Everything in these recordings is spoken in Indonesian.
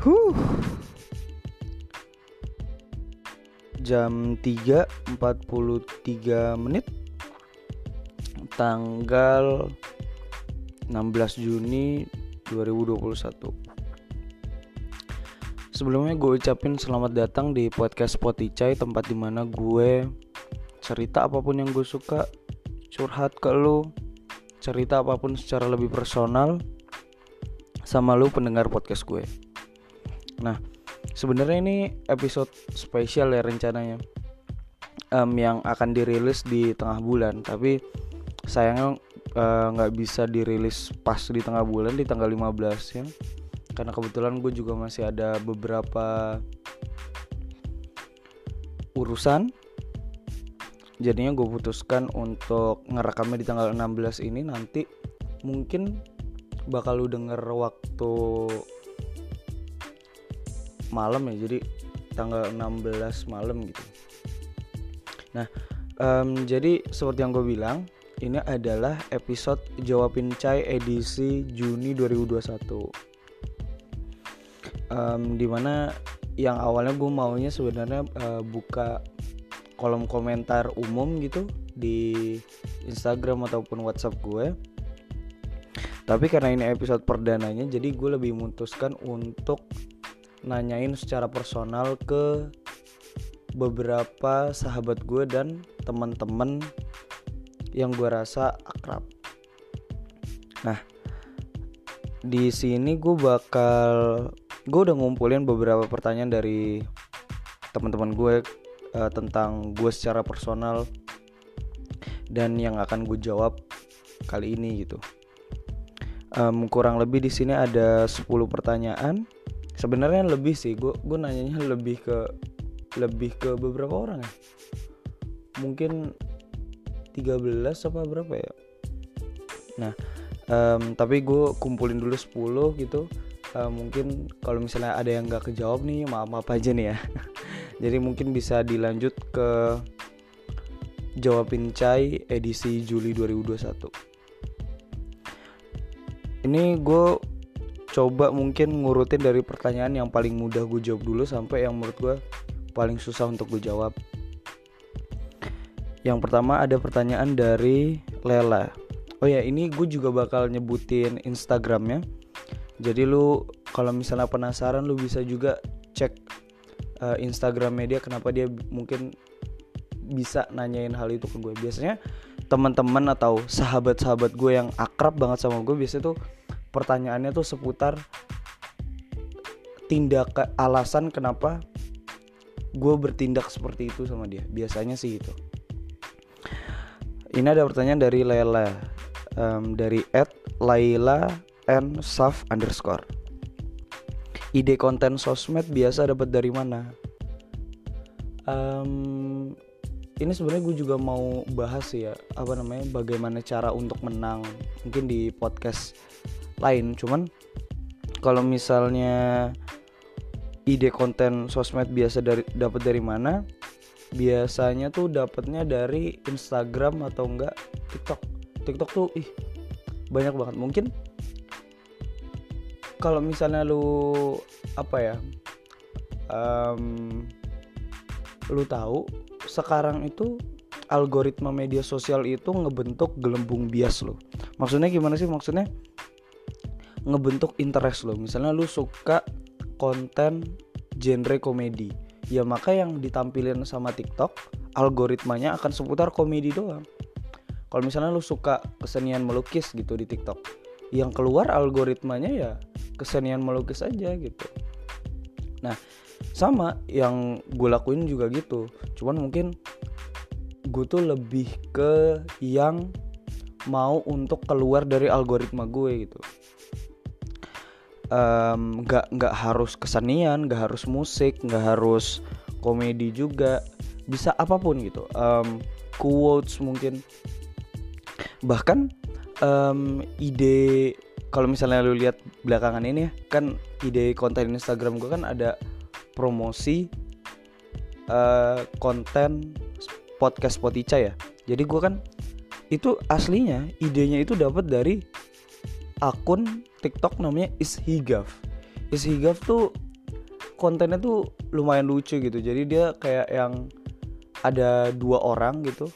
Huh. Jam 3.43 menit. Tanggal 16 Juni 2021 Sebelumnya gue ucapin selamat datang di podcast Spotify Tempat di mana gue cerita apa pun yang gue suka Curhat ke lu Cerita apa pun secara lebih personal Sama lu pendengar podcast gue Nah, sebenarnya ini episode spesial ya rencananya. Um, yang akan dirilis di tengah bulan, tapi sayangnya eh, nggak uh, bisa dirilis pas di tengah bulan di tanggal 15 ya. Karena kebetulan gue juga masih ada beberapa urusan. Jadinya gue putuskan untuk ngerekamnya di tanggal 16 ini. Nanti mungkin bakal lu denger waktu malam ya jadi tanggal 16 malam gitu. Nah um, jadi seperti yang gue bilang ini adalah episode jawabin cai edisi Juni 2021 um, di mana yang awalnya gue maunya sebenarnya uh, buka kolom komentar umum gitu di Instagram ataupun WhatsApp gue tapi karena ini episode perdananya jadi gue lebih memutuskan untuk nanyain secara personal ke beberapa sahabat gue dan teman-teman yang gue rasa akrab. Nah, di sini gue bakal gue udah ngumpulin beberapa pertanyaan dari teman-teman gue uh, tentang gue secara personal dan yang akan gue jawab kali ini gitu. Um, kurang lebih di sini ada 10 pertanyaan sebenarnya lebih sih gue gue nanyanya lebih ke lebih ke beberapa orang ya. Mungkin 13 apa berapa ya? Nah um, tapi gue kumpulin dulu 10 gitu. Uh, mungkin kalau misalnya ada yang nggak kejawab nih maaf maaf aja nih ya. Jadi mungkin bisa dilanjut ke jawabin cai edisi Juli 2021 ini gue coba mungkin ngurutin dari pertanyaan yang paling mudah gue jawab dulu sampai yang menurut gue paling susah untuk gue jawab. Yang pertama ada pertanyaan dari Lela. Oh ya ini gue juga bakal nyebutin Instagramnya. Jadi lu kalau misalnya penasaran lu bisa juga cek uh, Instagram media kenapa dia mungkin bisa nanyain hal itu ke gue. Biasanya teman-teman atau sahabat-sahabat gue yang akrab banget sama gue biasanya tuh pertanyaannya tuh seputar tindak alasan kenapa gue bertindak seperti itu sama dia. Biasanya sih itu. Ini ada pertanyaan dari Lela. Um, dari Ed Laila and Saf underscore. Ide konten sosmed biasa dapat dari mana? Um, ini sebenarnya gue juga mau bahas ya apa namanya bagaimana cara untuk menang. Mungkin di podcast lain. Cuman kalau misalnya ide konten sosmed biasa dari dapat dari mana biasanya tuh dapatnya dari Instagram atau enggak TikTok. TikTok tuh ih banyak banget. Mungkin kalau misalnya lu apa ya um, lu tahu sekarang itu algoritma media sosial itu ngebentuk gelembung bias lo maksudnya gimana sih? Maksudnya ngebentuk interest lo. Misalnya lu suka konten genre komedi. Ya maka yang ditampilin sama TikTok algoritmanya akan seputar komedi doang. Kalau misalnya lu suka kesenian melukis gitu di TikTok yang keluar algoritmanya ya kesenian melukis aja gitu. Nah sama yang gue lakuin juga gitu. Cuman mungkin gue tuh lebih ke yang mau untuk keluar dari algoritma gue gitu nggak um, nggak harus kesenian nggak harus musik nggak harus komedi juga. Bisa apa pun gitu. Um, quotes mungkin. Bahkan um, ide kalau misalnya lu lihat belakangan ini ya kan ide konten Instagram gue kan ada promosi uh, konten podcast Spotify ya. Jadi gue kan itu aslinya idenya itu dapat dari akun TikTok namanya Ishigaf. Ishigaf tuh kontennya tuh lumayan lucu gitu. Jadi dia kayak yang ada dua orang gitu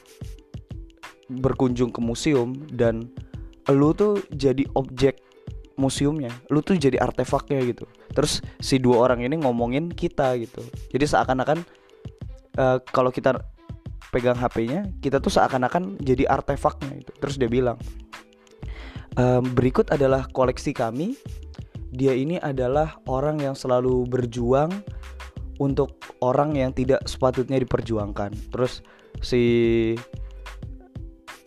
berkunjung ke museum dan lu tuh jadi objek museumnya. Lu tuh jadi artefaknya gitu. Terus si dua orang ini ngomongin kita gitu. Jadi seakan-akan uh, kalau kita pegang HP-nya kita tuh seakan-akan jadi artefaknya itu terus dia bilang um, berikut adalah koleksi kami. Dia ini adalah orang yang selalu berjuang untuk orang yang tidak sepatutnya diperjuangkan. Terus si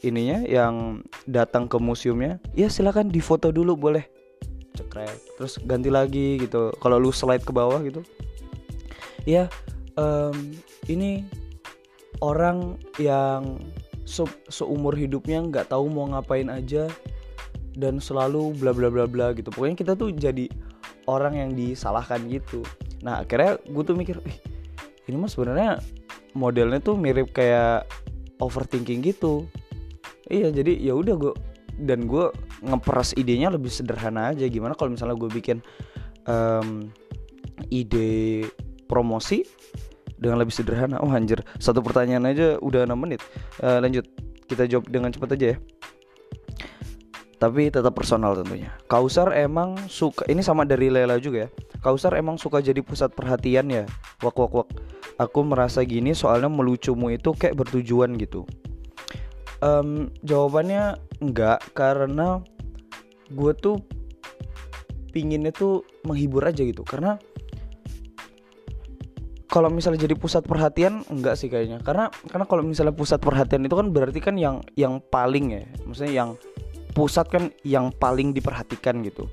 ininya yang datang ke museumnya ya silakan difoto dulu boleh. Cekrek. Terus ganti lagi gitu. Kalau lu slide ke bawah gitu. Ya um, ini orang yang se seumur hidupnya nggak tahu mau ngapain aja dan selalu bla bla bla bla gitu. Pokoknya kita tuh jadi orang yang disalahkan gitu. Nah akhirnya gue tuh mikir eh ini mah sebenarnya modelnya tuh mirip kayak overthinking gitu. Iya jadi ya udah gue dan gue ngeperas idenya lebih sederhana aja. Gimana kalau misalnya gue bikin um, ide promosi dengan lebih sederhana? Oh anjir. Satu pertanyaan aja udah 6 menit. Uh, lanjut. Kita jawab dengan cepat aja ya tapi tetap personal tentunya. Kausar emang suka ini sama dari Lela juga ya. Kausar emang suka jadi pusat perhatian ya. Wak wak wak. Aku merasa gini soalnya melucumu itu kayak bertujuan gitu um, jawabannya enggak karena gue tuh pinginnya tuh menghibur aja gitu karena kalau misalnya jadi pusat perhatian enggak sih kayaknya karena karena kalau misalnya pusat perhatian itu kan berarti kan yang yang paling ya maksudnya yang pusat kan yang paling diperhatikan gitu.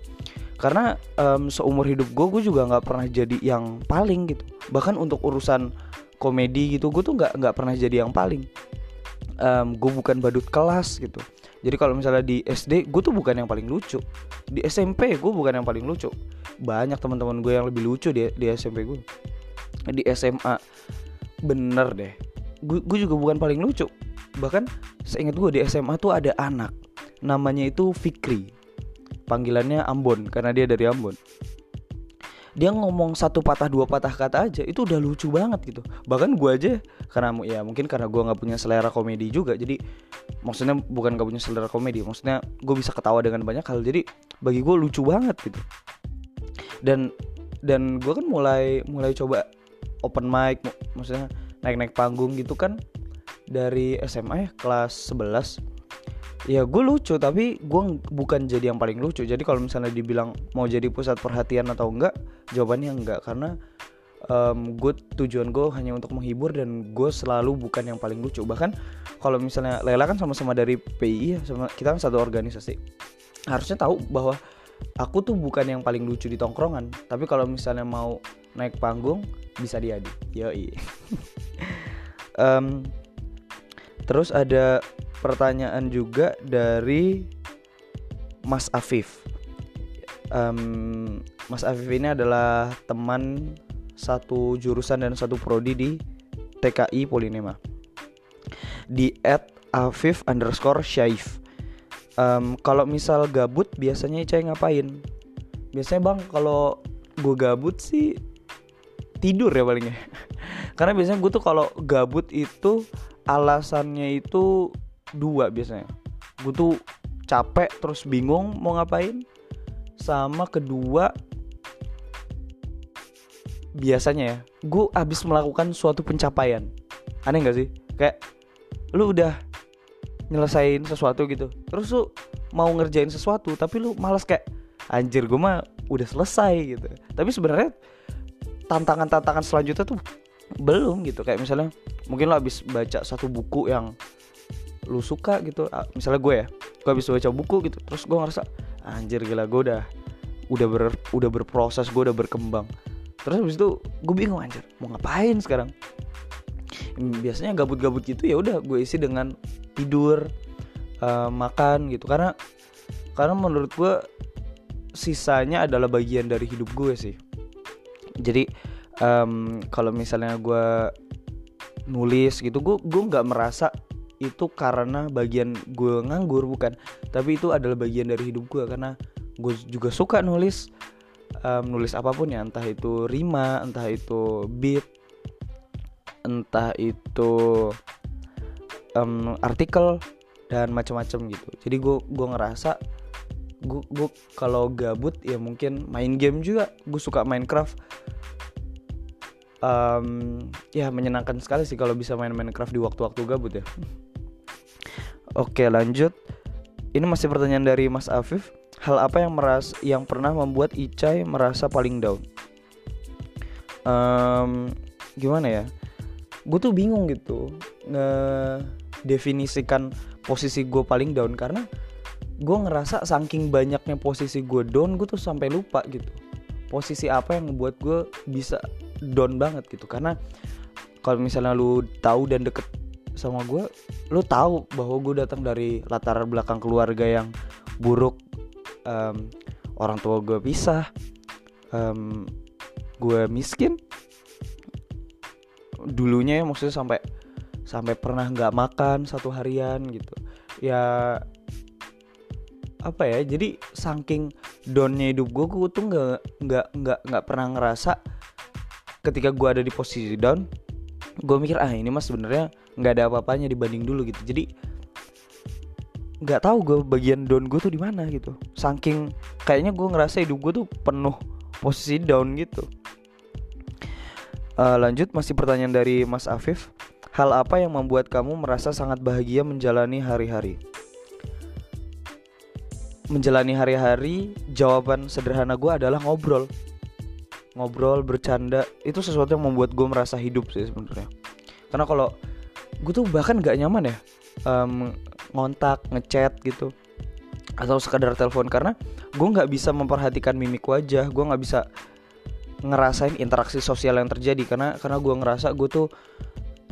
Karena um, seumur hidup gue gue juga nggak pernah jadi yang paling gitu. Bahkan untuk urusan komedi gitu gue tuh nggak nggak pernah jadi yang paling. Um, gue bukan badut kelas gitu. Jadi kalau misalnya di SD gue tuh bukan yang paling lucu. Di SMP gue bukan yang paling lucu. Banyak teman-teman gue yang lebih lucu di, di SMP gue di SMA bener deh. Gue juga bukan paling lucu. Bahkan seingat gue di SMA tuh ada anak namanya itu Fikri. Panggilannya Ambon karena dia dari Ambon. Dia ngomong satu patah dua patah kata aja itu udah lucu banget gitu. Bahkan gue aja karena ya mungkin karena gue nggak punya selera komedi juga jadi maksudnya bukan gak punya selera komedi maksudnya gue bisa ketawa dengan banyak hal jadi bagi gue lucu banget gitu. Dan dan gue kan mulai mulai coba open mic maksudnya naik naik panggung gitu kan dari SMA ya kelas 11 ya gue lucu tapi gue bukan jadi yang paling lucu. Jadi kalau misalnya dibilang mau jadi pusat perhatian atau enggak jawabannya enggak. Karena um, gue tujuan gue hanya untuk menghibur dan gue selalu bukan yang paling lucu. Bahkan kalau misalnya Lela kan sama-sama dari PI ya sama kita kan satu organisasi. Harusnya tahu bahwa aku tuh bukan yang paling lucu di tongkrongan. Tapi kalau misalnya mau naik panggung bisa diadu yoi. Um, terus ada pertanyaan juga dari Mas Afif. Um, Mas Afif ini adalah teman satu jurusan dan satu prodi di TKI Polinema. Di at Afif underscore Syaif. Um, kalau misal gabut biasanya Icai ngapain? Biasanya bang kalau gue gabut sih tidur ya palingnya. Karena biasanya gue tuh kalau gabut itu alasannya itu dua biasanya. Gue tuh capek terus bingung mau ngapain. Sama kedua biasanya ya gue abis melakukan suatu pencapaian. Aneh gak sih? Kayak lu udah nyelesain sesuatu gitu terus lu mau ngerjain sesuatu tapi lu malas kayak anjir gue mah udah selesai gitu. Tapi sebenarnya tantangan-tantangan selanjutnya tuh belum gitu kayak misalnya mungkin lo abis baca satu buku yang lu suka gitu misalnya gue ya gue habis baca buku gitu terus gue ngerasa anjir gila gue udah udah ber udah berproses gue udah berkembang. Terus habis itu gue bingung anjir mau ngapain sekarang? Biasanya gabut-gabut gitu ya udah gue isi dengan tidur uh, makan gitu karena karena menurut gue sisanya adalah bagian dari hidup gue sih. Jadi um, kalau misalnya gue nulis gitu gue gue nggak merasa itu karena bagian gue nganggur bukan. Tapi itu adalah bagian dari hidup gue karena gue juga suka nulis. Um, nulis apa pun ya entah itu rima entah itu beat entah itu um, artikel dan macam-macam gitu. Jadi gue gue ngerasa gue gue kalau gabut ya mungkin main game juga gue suka Minecraft um, ya menyenangkan sekali sih kalau bisa main Minecraft di waktu-waktu gabut ya. Oke lanjut. Ini masih pertanyaan dari Mas Afif. Hal apa yang meras yang pernah membuat Icai merasa paling down? Um, gimana ya? Gue tuh bingung gitu nge definisikan posisi gue paling down karena gue ngerasa saking banyaknya posisi gue down gue tuh sampai lupa gitu posisi apa yang membuat gue bisa down banget gitu. Karena kalau misalnya lu tahu dan deket sama gue lu tahu bahwa gue datang dari latar belakang keluarga yang buruk. Um, orang tua gue pisah. Um, gue miskin. Dulunya ya maksudnya sampai sampai pernah nggak makan satu harian gitu. Ya apa ya jadi saking downnya hidup gue gue tuh nggak nggak nggak nggak pernah ngerasa ketika gue ada di posisi down gue mikir ah ini mas sebenarnya nggak ada apa-apanya dibanding dulu gitu jadi nggak tahu gue bagian down gue tuh di mana gitu saking kayaknya gue ngerasa hidup gue tuh penuh posisi down gitu uh, lanjut masih pertanyaan dari Mas Afif Hal apa yang membuat kamu merasa sangat bahagia menjalani hari-hari? Menjalani hari-hari, jawaban sederhana gue adalah ngobrol. Ngobrol, bercanda, itu sesuatu yang membuat gue merasa hidup sih sebenarnya. Karena kalau gue tuh bahkan gak nyaman ya um, ngontak, ngechat gitu, atau sekadar telepon. Karena gue nggak bisa memperhatikan mimik wajah, gue nggak bisa ngerasain interaksi sosial yang terjadi. Karena karena gue ngerasa gue tuh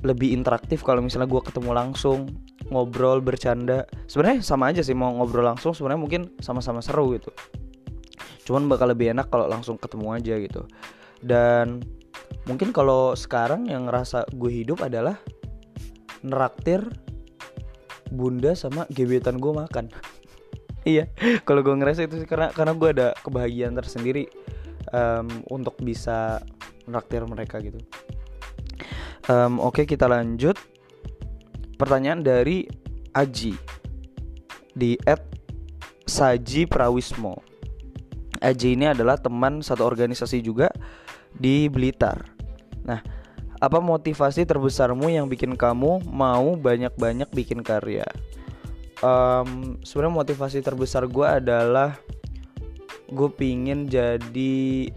lebih interaktif kalau misalnya gue ketemu langsung ngobrol bercanda. Sebenarnya sama aja sih mau ngobrol langsung sebenarnya mungkin sama-sama seru gitu cuman bakal lebih enak kalau langsung ketemu aja gitu. Dan mungkin kalau sekarang yang ngerasa gue hidup adalah neraktir bunda sama gebetan gue makan. Iya kalau gue ngerasa itu karena karena gue ada kebahagiaan tersendiri um, untuk bisa neraktir mereka gitu. Um, Oke okay, kita lanjut. Pertanyaan dari Aji Di at Saji Prawismo Aji ini adalah teman satu organisasi juga Di Blitar Nah apa motivasi terbesarmu yang bikin kamu mau banyak-banyak bikin karya? Um, Sebenarnya motivasi terbesar gue adalah Gue pingin jadi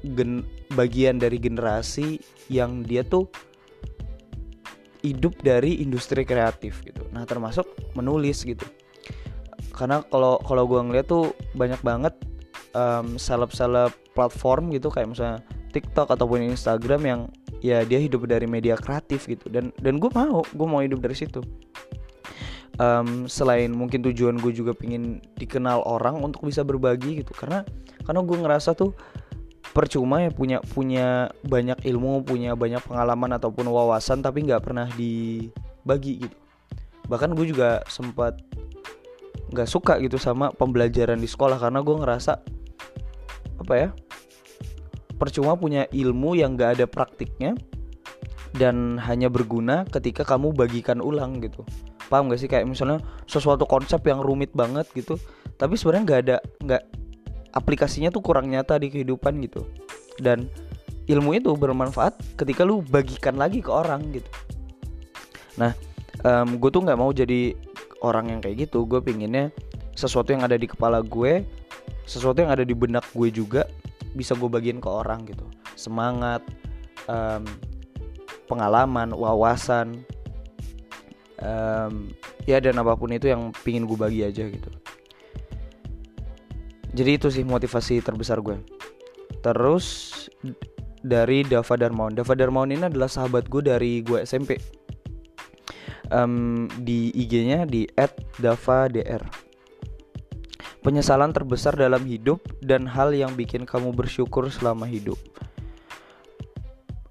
gen bagian dari generasi yang dia tuh hidup dari industri kreatif gitu. Nah, termasuk menulis gitu. Karena kalau kalau gue ngeliat tuh banyak banget um, seleb-seleb platform gitu kayak misalnya TikTok ataupun Instagram yang ya dia hidup dari media kreatif gitu. Dan dan gue mau gue mau hidup dari situ. Um, selain mungkin tujuan gue juga pingin dikenal orang untuk bisa berbagi gitu. Karena karena gue ngerasa tuh percuma ya punya punya banyak ilmu punya banyak pengalaman ataupun wawasan tapi nggak pernah dibagi gitu. Bahkan gue juga sempat nggak suka gitu sama pembelajaran di sekolah karena gue ngerasa apa ya percuma punya ilmu yang nggak ada praktiknya dan hanya berguna ketika kamu bagikan ulang gitu. Paham gak sih? Kayak misalnya sesuatu konsep yang rumit banget gitu tapi sebenarnya nggak ada nggak aplikasinya tuh kurang nyata di kehidupan gitu. Dan ilmu itu bermanfaat ketika lu bagikan lagi ke orang gitu. Nah um, gue tuh nggak mau jadi orang yang kayak gitu gue pinginnya sesuatu yang ada di kepala gue sesuatu yang ada di benak gue juga bisa gue bagiin ke orang gitu. Semangat um, pengalaman wawasan um, ya dan apa pun itu yang pingin gue bagi aja gitu. Jadi itu sih motivasi terbesar gue. Terus dari Dava Darmawan. Dava Darmawan ini adalah sahabat gue dari gue SMP um, di IG-nya di @dava_dr penyesalan terbesar dalam hidup dan hal yang bikin kamu bersyukur selama hidup.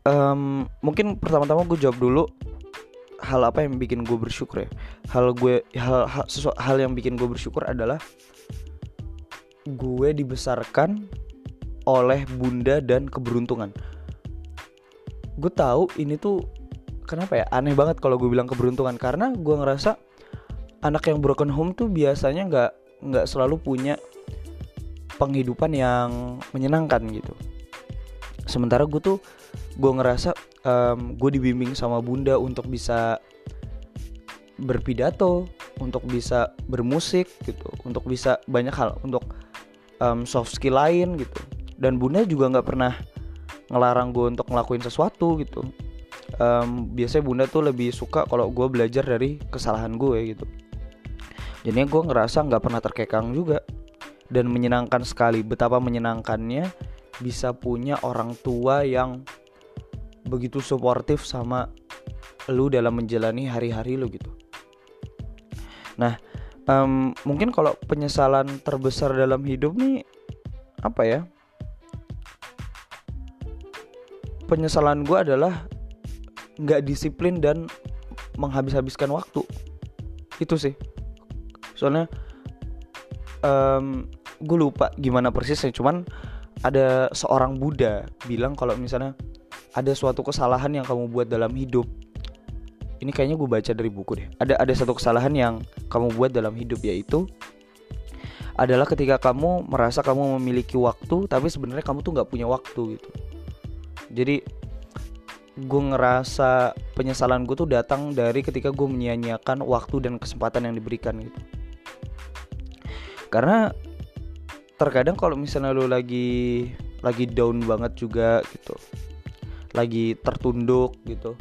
Um, mungkin pertama-tama gue jawab dulu hal apa yang bikin gue bersyukur ya? Hal gue hal hal, hal yang bikin gue bersyukur adalah gue dibesarkan oleh bunda dan keberuntungan. Gue tahu ini tuh kenapa ya? Aneh banget kalau gue bilang keberuntungan. Karena gue ngerasa anak yang broken home tuh biasanya nggak nggak selalu punya penghidupan yang menyenangkan gitu. Sementara gue tuh gue ngerasa um, gue dibimbing sama bunda untuk bisa berpidato untuk bisa bermusik gitu untuk bisa banyak hal untuk um, soft skill lain gitu. Dan bunda juga nggak pernah ngelarang gue untuk ngelakuin sesuatu gitu um, biasanya bunda tuh lebih suka kalau gue belajar dari kesalahan gue gitu. Jadinya gue ngerasa nggak pernah terkekang juga. Dan menyenangkan sekali betapa menyenangkannya bisa punya orang tua yang begitu suportif sama lu dalam menjalani hari-hari lu gitu. Nah um, mungkin kalau penyesalan terbesar dalam hidup nih apa ya? Penyesalan gue adalah nggak disiplin dan menghabis-habiskan waktu. Itu sih. Soalnya um, gue lupa gimana persisnya cuman ada seorang Buddha bilang kalau misalnya ada suatu kesalahan yang kamu buat dalam hidup. Ini kayaknya gue baca dari buku deh. Ada ada satu kesalahan yang kamu buat dalam hidup yaitu adalah ketika kamu merasa kamu memiliki waktu tapi sebenarnya kamu tuh nggak punya waktu gitu. Jadi gue ngerasa penyesalan gue tuh datang dari ketika gue menyia-nyiakan waktu dan kesempatan yang diberikan gitu. Karena terkadang kalau misalnya lo lagi lagi down banget juga gitu lagi tertunduk gitu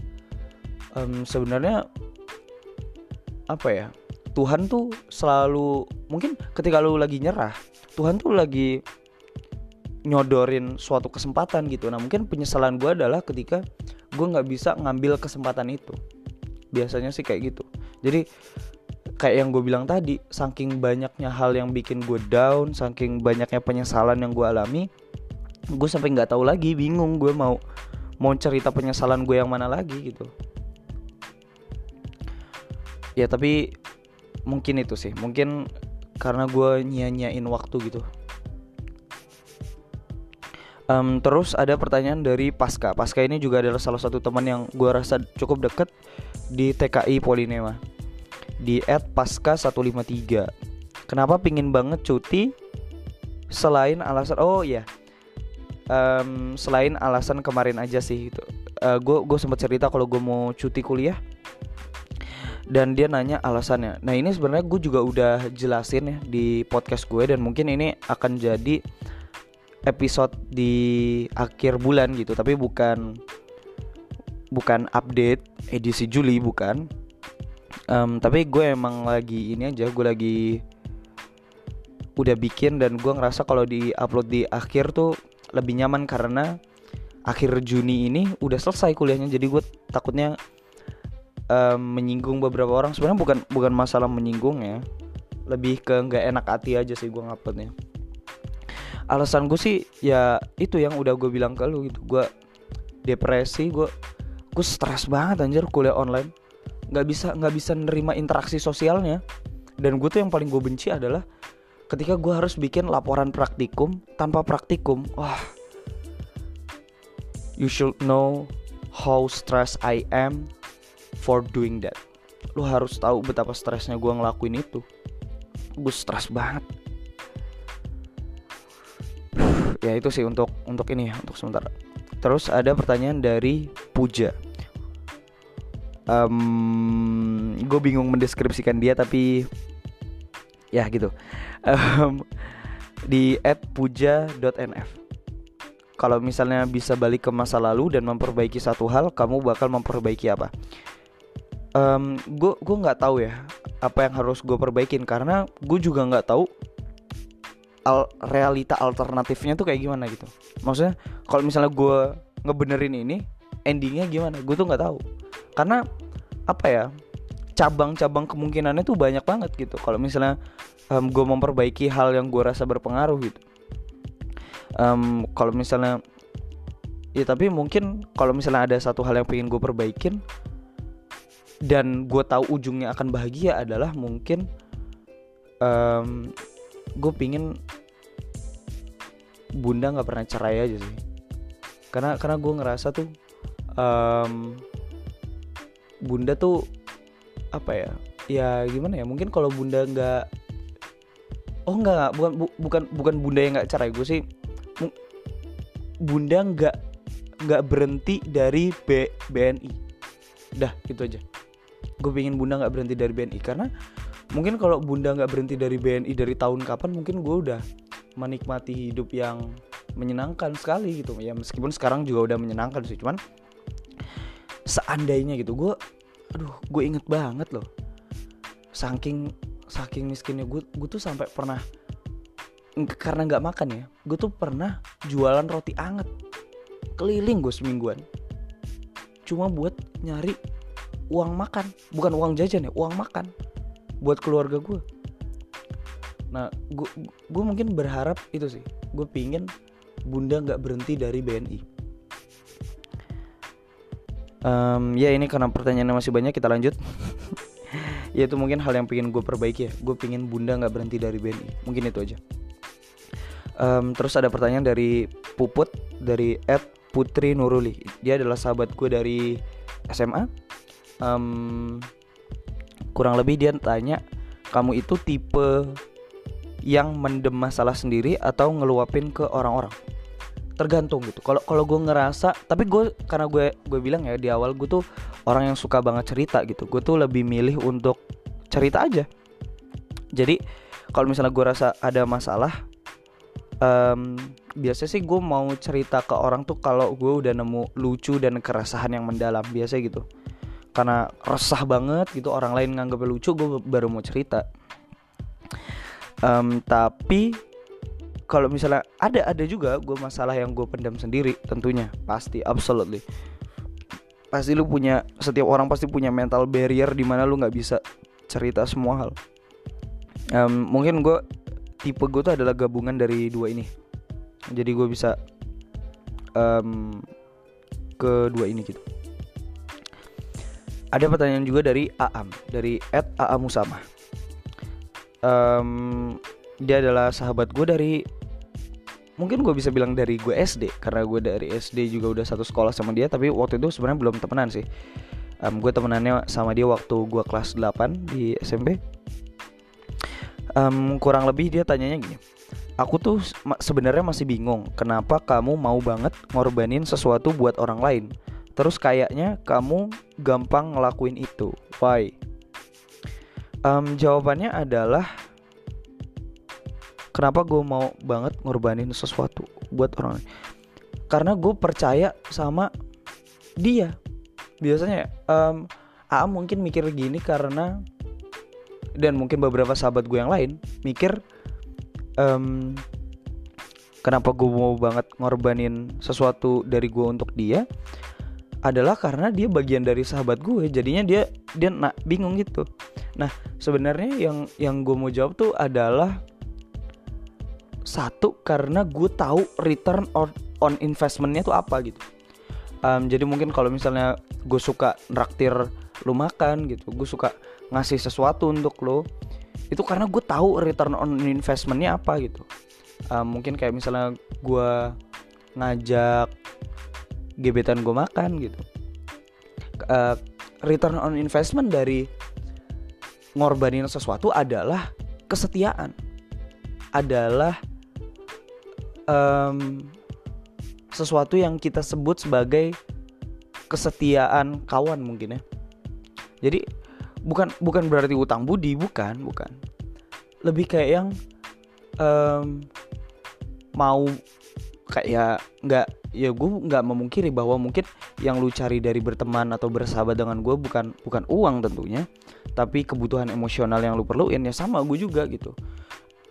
um, sebenarnya apa ya Tuhan tuh selalu mungkin ketika lo lagi nyerah Tuhan tuh lagi nyodorin suatu kesempatan gitu. Nah mungkin penyesalan gue adalah ketika gue nggak bisa ngambil kesempatan itu. Biasanya sih kayak gitu. Jadi kayak yang gue bilang tadi saking banyaknya hal yang bikin gue down saking banyaknya penyesalan yang gue alami gue sampai nggak tahu lagi bingung gue mau mau cerita penyesalan gue yang mana lagi gitu. Ya tapi mungkin itu sih. Mungkin karena gue nyanyain waktu gitu Um, terus ada pertanyaan dari Pasca. Pasca ini juga adalah salah satu teman yang gue rasa cukup deket di TKI Polinema di @pasca153. Kenapa pingin banget cuti selain alasan oh ya um, selain alasan kemarin aja sih itu. Gue uh, gue sempat cerita kalau gue mau cuti kuliah dan dia nanya alasannya. Nah ini sebenarnya gue juga udah jelasin ya di podcast gue dan mungkin ini akan jadi episode di akhir bulan gitu tapi bukan bukan update edisi Juli bukan. Um, tapi gue emang lagi ini aja gue lagi udah bikin dan gue ngerasa kalau di upload di akhir tuh lebih nyaman karena akhir Juni ini udah selesai kuliahnya. Jadi gue takutnya um, menyinggung beberapa orang. Sebenarnya bukan bukan masalah menyinggung ya lebih ke nggak enak hati aja sih gue nguploadnya alasan gue sih ya itu yang udah gue bilang ke lu gitu. Gue depresi gue gue stres banget anjir kuliah online. Nggak bisa nggak bisa nerima interaksi sosialnya. Dan gue tuh yang paling gue benci adalah ketika gue harus bikin laporan praktikum tanpa praktikum. Wah. You should know how stress I am for doing that. Lu harus tahu betapa stresnya gue ngelakuin itu. Gue stres banget ya itu sih untuk untuk ini untuk sementara terus ada pertanyaan dari Puja. Um, gue bingung mendeskripsikan dia tapi ya gitu. Um, di @puja.nf kalau misalnya bisa balik ke masa lalu dan memperbaiki satu hal kamu bakal memperbaiki apa? Gue gue nggak tahu ya apa yang harus gue perbaikin karena gue juga nggak tahu al realita alternatifnya tuh kayak gimana gitu. Maksudnya kalau misalnya gue ngebenerin ini endingnya gimana? Gue tuh nggak tahu. Karena apa ya cabang-cabang kemungkinannya tuh banyak banget gitu. Kalau misalnya um, gue memperbaiki hal yang gue rasa berpengaruh gitu. Um, kalau misalnya ya tapi mungkin kalau misalnya ada satu hal yang pengen gue perbaikin dan gue tahu ujungnya akan bahagia adalah mungkin um, gue pingin bunda nggak pernah cerai aja sih. Karena karena gue ngerasa tuh um, bunda tuh apa ya? Ya gimana ya? Mungkin kalau bunda nggak oh nggak bukan bu, bukan bukan bunda yang nggak cerai gue sih. Bunda nggak nggak berhenti dari B, BNI dah gitu aja. Gue pengen bunda nggak berhenti dari BNI karena mungkin kalau bunda nggak berhenti dari BNI dari tahun kapan mungkin gue udah menikmati hidup yang menyenangkan sekali gitu. Ya meskipun sekarang juga udah menyenangkan sih cuman seandainya gitu gue aduh gue inget banget loh. Saking saking miskinnya gue gue tuh sampai pernah karena nggak makan ya gue tuh pernah jualan roti anget. Keliling gue semingguan. Cuma buat nyari uang makan. Bukan uang jajan ya uang makan buat keluarga gue nah gue gue mungkin berharap itu sih. Gue pingin bunda nggak berhenti dari BNI um, ya ini karena pertanyaannya masih banyak kita lanjut. Ya itu mungkin hal yang pengen gue perbaiki ya. Gue pingin bunda nggak berhenti dari BNI mungkin itu aja. Um, terus ada pertanyaan dari Puput dari Ed Putri Nuruli. Dia adalah sahabat gue dari SMA um, kurang lebih dia tanya kamu itu tipe yang mendem masalah sendiri atau ngeluapin ke orang-orang? Tergantung gitu. Kalau kalau gue ngerasa tapi gue karena gue gue bilang ya di awal gue tuh orang yang suka banget cerita gitu. Gue tuh lebih milih untuk cerita aja. Jadi kalau misalnya gue rasa ada masalah um, biasanya sih gue mau cerita ke orang tuh kalau gue udah nemu lucu dan keresahan yang mendalam biasa gitu karena resah banget gitu orang lain nganggap lucu gue baru mau cerita. Um, tapi kalau misalnya ada ada juga gue masalah yang gue pendam sendiri tentunya pasti absolutely. Pasti lu punya setiap orang pasti punya mental barrier di mana lu nggak bisa cerita semua hal. Um, mungkin gue tipe gue tuh adalah gabungan dari dua ini. Jadi gue bisa um, ke dua ini gitu ada pertanyaan juga dari Aam dari Ed Aam Musama um, dia adalah sahabat gue dari mungkin gue bisa bilang dari gue SD karena gue dari SD juga udah satu sekolah sama dia tapi waktu itu sebenarnya belum temenan sih. Um, gue temenannya sama dia waktu gue kelas 8 di SMP um, kurang lebih dia tanyanya gini aku tuh sebenarnya masih bingung kenapa kamu mau banget ngorbanin sesuatu buat orang lain terus kayaknya kamu gampang ngelakuin itu. Why? Um, jawabannya adalah kenapa gue mau banget ngorbanin sesuatu buat orang lain? Karena gue percaya sama dia. Biasanya um, A mungkin mikir gini karena dan mungkin beberapa sahabat gue yang lain mikir um, kenapa gue mau banget ngorbanin sesuatu dari gue untuk dia adalah karena dia bagian dari sahabat gue jadinya dia dia nak bingung gitu. Nah sebenarnya yang yang gue mau jawab tuh adalah satu karena gue tahu return on, on investmentnya tuh apa gitu. Um, jadi mungkin kalau misalnya gue suka nraktir lo makan gitu gue suka ngasih sesuatu untuk lo itu karena gue tahu return on investmentnya apa gitu. Um, mungkin kayak misalnya gue ngajak gebetan gue makan gitu uh, return on investment dari ngorbanin sesuatu adalah kesetiaan adalah um, sesuatu yang kita sebut sebagai kesetiaan kawan mungkin ya. Jadi bukan bukan berarti utang budi, bukan, bukan. Lebih kayak yang um, mau kayak nggak ya gue nggak memungkiri bahwa mungkin yang lu cari dari berteman atau bersahabat dengan gue bukan bukan uang tentunya tapi kebutuhan emosional yang lu perluin ya sama gue juga gitu.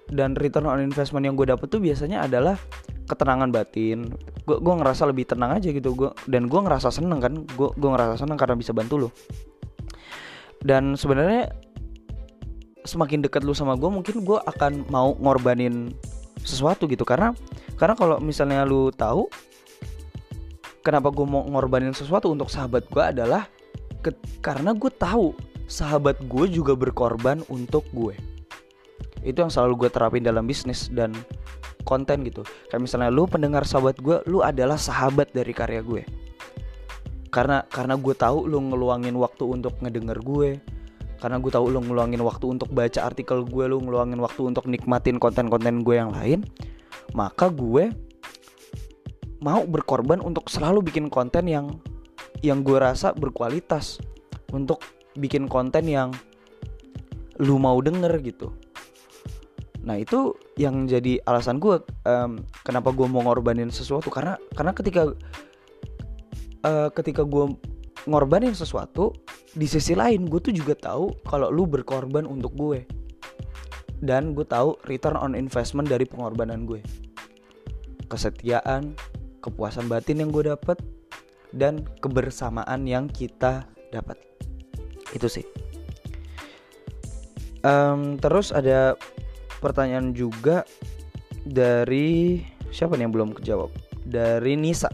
Dan return on investment yang gue dapet tuh biasanya adalah ketenangan batin. Gue gue ngerasa lebih tenang aja gitu gue dan gue ngerasa seneng kan gue gue ngerasa seneng karena bisa bantu lo dan sebenarnya semakin dekat lu sama gue mungkin gue akan mau ngorbanin sesuatu gitu. Karena karena kalau misalnya lu tahu kenapa gue mau ngorbanin sesuatu untuk sahabat gue adalah ke, karena gue tahu sahabat gue juga berkorban untuk gue. Itu yang selalu gue terapin dalam bisnis dan konten gitu. Kayak misalnya lu pendengar sahabat gue lu adalah sahabat dari karya gue. Karena karena gue tahu lu ngeluangin waktu untuk ngedenger gue karena gue tahu lu ngeluangin waktu untuk baca artikel gue lu ngeluangin waktu untuk nikmatin konten-konten gue yang lain maka gue mau berkorban untuk selalu bikin konten yang yang gue rasa berkualitas untuk bikin konten yang lu mau denger gitu. Nah itu yang jadi alasan gue um, kenapa gue mau ngorbanin sesuatu. Karena karena ketika uh, ketika gue ngorbanin sesuatu di sisi lain gue tuh juga tahu kalau lu berkorban untuk gue. Dan gue tahu return on investment dari pengorbanan gue. Kesetiaan kepuasan batin yang gue dapat dan kebersamaan yang kita dapat. Itu sih. Um, terus ada pertanyaan juga dari siapa nih yang belum kejawab? Dari Nisa.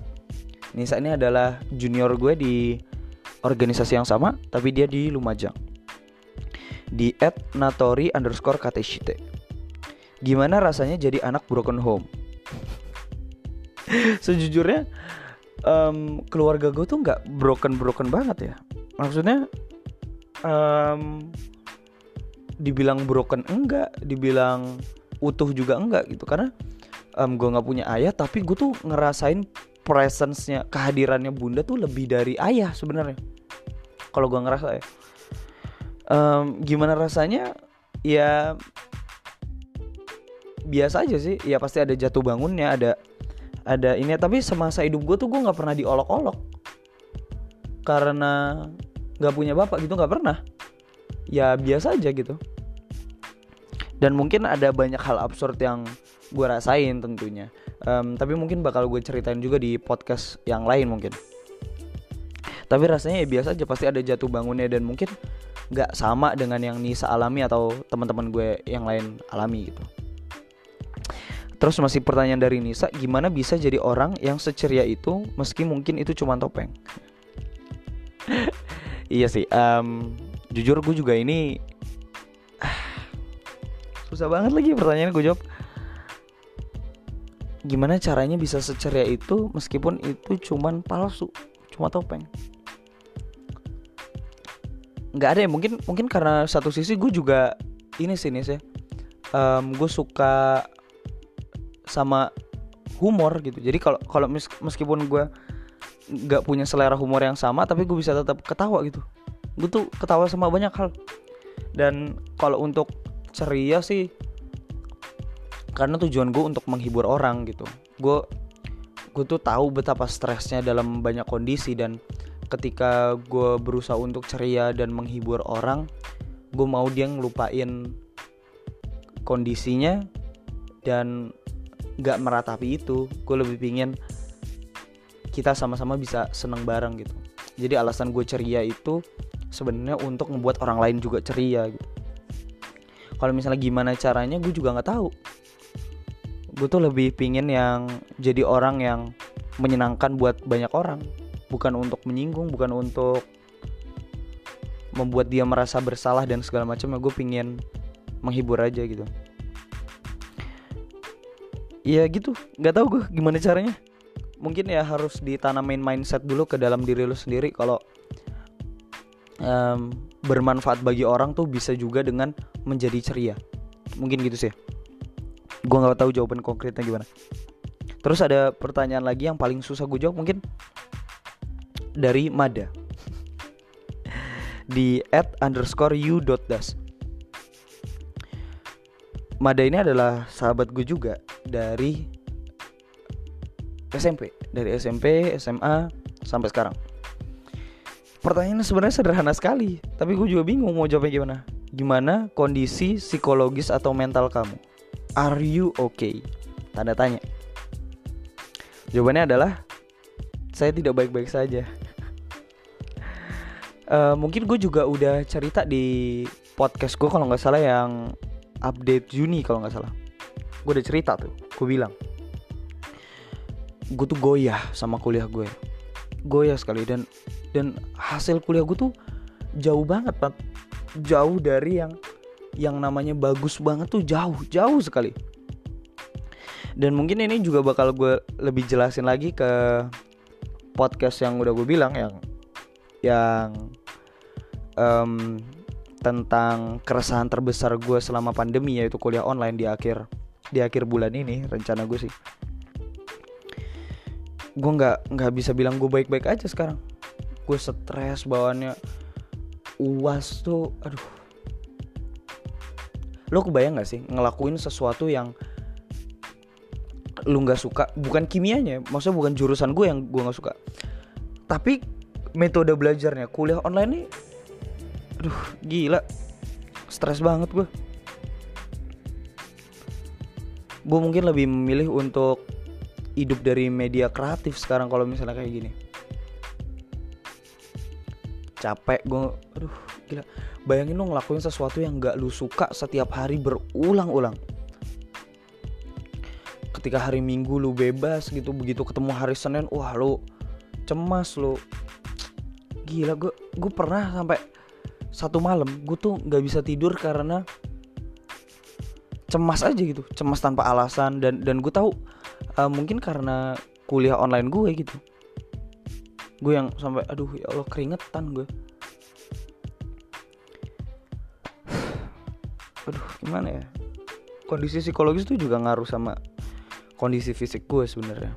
Nisa ini adalah junior gue di organisasi yang sama tapi dia di Lumajang. Di at natori underscore kateshite. Gimana rasanya jadi anak broken home? Sejujurnya um, keluarga gue tuh nggak broken broken banget ya. Maksudnya um, dibilang broken enggak dibilang utuh juga enggak gitu. Karena um, gue nggak punya ayah tapi gue tuh ngerasain presence-nya kehadirannya bunda tuh lebih dari ayah sebenarnya kalau gue ngerasa ya. Um, gimana rasanya? Ya biasa aja sih. Ya pasti ada jatuh bangunnya ada ada ini. Tapi semasa hidup gue tuh gue nggak pernah diolok-olok. Karena nggak punya bapak gitu nggak pernah. Ya biasa aja gitu. Dan mungkin ada banyak hal absurd yang gue rasain tentunya. Um, tapi mungkin bakal gue ceritain juga di podcast yang lain mungkin tapi rasanya ya biasa aja pasti ada jatuh bangunnya dan mungkin nggak sama dengan yang Nisa alami atau teman-teman gue yang lain alami gitu. Terus masih pertanyaan dari Nisa, gimana bisa jadi orang yang seceria itu meski mungkin itu cuma topeng? iya sih, um, jujur gue juga ini susah banget lagi pertanyaan gue jawab gimana caranya bisa seceria itu meskipun itu cuman palsu cuma topeng nggak ada ya mungkin mungkin karena satu sisi gue juga ini sih nih sih um, gue suka sama humor gitu. Jadi kalau kalau meskipun gue nggak punya selera humor yang sama tapi gue bisa tetap ketawa gitu. Gue tuh ketawa sama banyak hal. Dan kalau untuk ceria sih karena tujuan gue untuk menghibur orang gitu. Gue gue tuh tahu betapa stresnya dalam banyak kondisi dan ketika gue berusaha untuk ceria dan menghibur orang gue mau dia ngelupain kondisinya dan gak meratapi itu. Gue lebih pingin kita sama-sama bisa seneng bareng gitu. Jadi alasan gue ceria itu sebenarnya untuk membuat orang lain juga ceria gitu. Kalau misalnya gimana caranya gue juga nggak tahu. Gue tuh lebih pingin yang jadi orang yang menyenangkan buat banyak orang bukan untuk menyinggung bukan untuk membuat dia merasa bersalah dan segala macam ya gue pingin menghibur aja gitu. Ya gitu nggak tahu gue gimana caranya. Mungkin ya harus ditanamin mindset dulu ke dalam diri lo sendiri kalau um, bermanfaat bagi orang tuh bisa juga dengan menjadi ceria. Mungkin gitu sih. Gue nggak tahu jawaban konkretnya gimana. Terus ada pertanyaan lagi yang paling susah gue jawab mungkin dari Mada di at underscore you dot das Mada ini adalah sahabat gue juga dari SMP dari SMP SMA sampai sekarang Pertanyaannya sebenarnya sederhana sekali, tapi gue juga bingung mau jawabnya gimana. Gimana kondisi psikologis atau mental kamu? Are you okay? Tanda tanya. Jawabannya adalah saya tidak baik-baik saja. Uh, mungkin gue juga udah cerita di podcast gue kalau nggak salah yang update Juni kalau nggak salah. Gue udah cerita tuh, gue bilang. Gue tuh goyah sama kuliah gue goyah sekali dan dan hasil kuliah gue tuh jauh banget pak. Jauh dari yang yang namanya bagus banget tuh jauh jauh sekali. Dan mungkin ini juga bakal gue lebih jelasin lagi ke podcast yang udah gue bilang yang yang um, tentang keresahan terbesar gue selama pandemi yaitu kuliah online di akhir di akhir bulan ini rencana gue sih. Gue nggak nggak bisa bilang gue baik-baik aja sekarang. Gue stres bawaannya uas tuh aduh. Lo kebayang gak sih ngelakuin sesuatu yang lu nggak suka? Bukan kimianya maksudnya bukan jurusan gue yang gue nggak suka. Tapi metode belajarnya. Kuliah online nih aduh gila. Stres banget gue gue mungkin lebih memilih untuk hidup dari media kreatif sekarang kalau misalnya kayak gini. Capek gue aduh gila. Bayangin lo ngelakuin sesuatu yang gak lu suka setiap hari berulang-ulang. Ketika hari minggu lu bebas gitu begitu ketemu hari senin wah lu cemas lu gila gue gue pernah sampai satu malam gue tuh nggak bisa tidur karena cemas aja gitu cemas tanpa alasan dan dan gue tahu uh, mungkin karena kuliah online gue gitu. Gue yang sampai aduh ya allah keringetan gue aduh gimana ya? Kondisi psikologis tuh juga ngaruh sama kondisi fisik gue sebenarnya.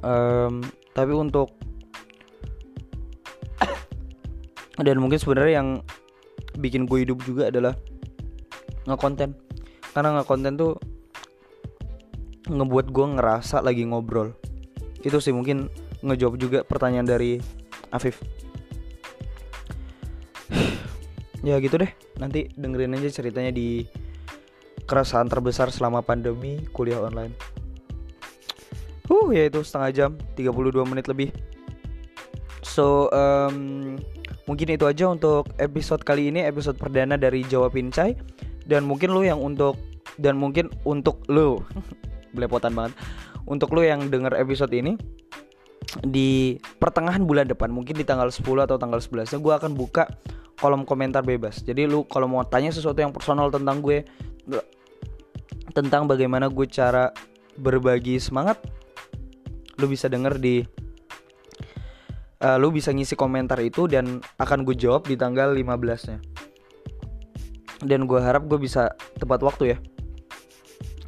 Um, tapi untuk dan mungkin sebenarnya yang bikin gue hidup juga adalah ngekonten karena ngekonten tuh ngebuat gue ngerasa lagi ngobrol itu sih mungkin ngejawab juga pertanyaan dari Afif ya gitu deh nanti dengerin aja ceritanya di keresahan terbesar selama pandemi kuliah online. Uh, yaitu setengah jam, 32 menit lebih. So, um, mungkin itu aja untuk episode kali ini, episode perdana dari Jawabin Cai. Dan mungkin lu yang untuk dan mungkin untuk lu belepotan banget. Untuk lu yang denger episode ini di pertengahan bulan depan, mungkin di tanggal 10 atau tanggal 11 gue akan buka kolom komentar bebas. Jadi lu kalau mau tanya sesuatu yang personal tentang gue, tentang bagaimana gue cara berbagi semangat lu bisa denger di uh, lu bisa ngisi komentar itu dan akan gue jawab di tanggal 15 nya dan gue harap gue bisa tepat waktu ya.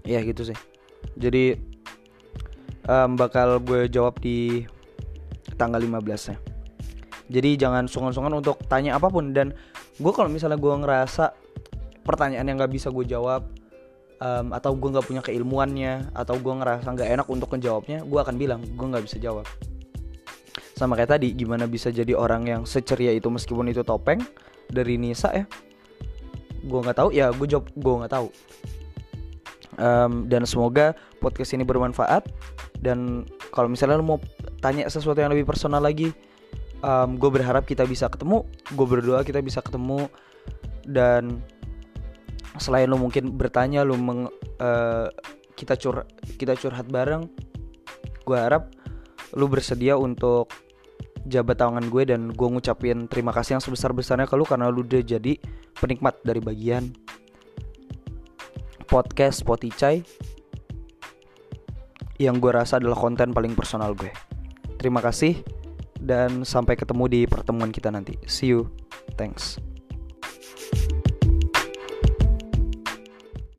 Ya gitu sih. Jadi um, bakal gue jawab di tanggal 15 nya jadi jangan sungan-sungan untuk tanya apa pun. Dan gue kalau misalnya gue ngerasa pertanyaan yang gak bisa gue jawab um, atau gue nggak punya keilmuannya atau gue ngerasa nggak enak untuk menjawabnya gue akan bilang gue nggak bisa jawab sama kayak tadi gimana bisa jadi orang yang seceria itu meskipun itu topeng dari Nisa ya? Gue nggak tahu. Ya gue jawab gue nggak tahu. Um, dan semoga podcast ini bermanfaat. Dan kalau misalnya lo mau tanya sesuatu yang lebih personal lagi um, gue berharap kita bisa ketemu. Gue berdoa kita bisa ketemu. Dan selain lu mungkin bertanya lu meng, uh, kita cur kita curhat bareng gue harap lu bersedia untuk jabat tangan gue dan gue ngucapin terima kasih yang sebesar besarnya ke lu karena lu udah jadi penikmat dari bagian podcast Spotify yang gue rasa adalah konten paling personal gue. Terima kasih dan sampai ketemu di pertemuan kita nanti. See you. Thanks.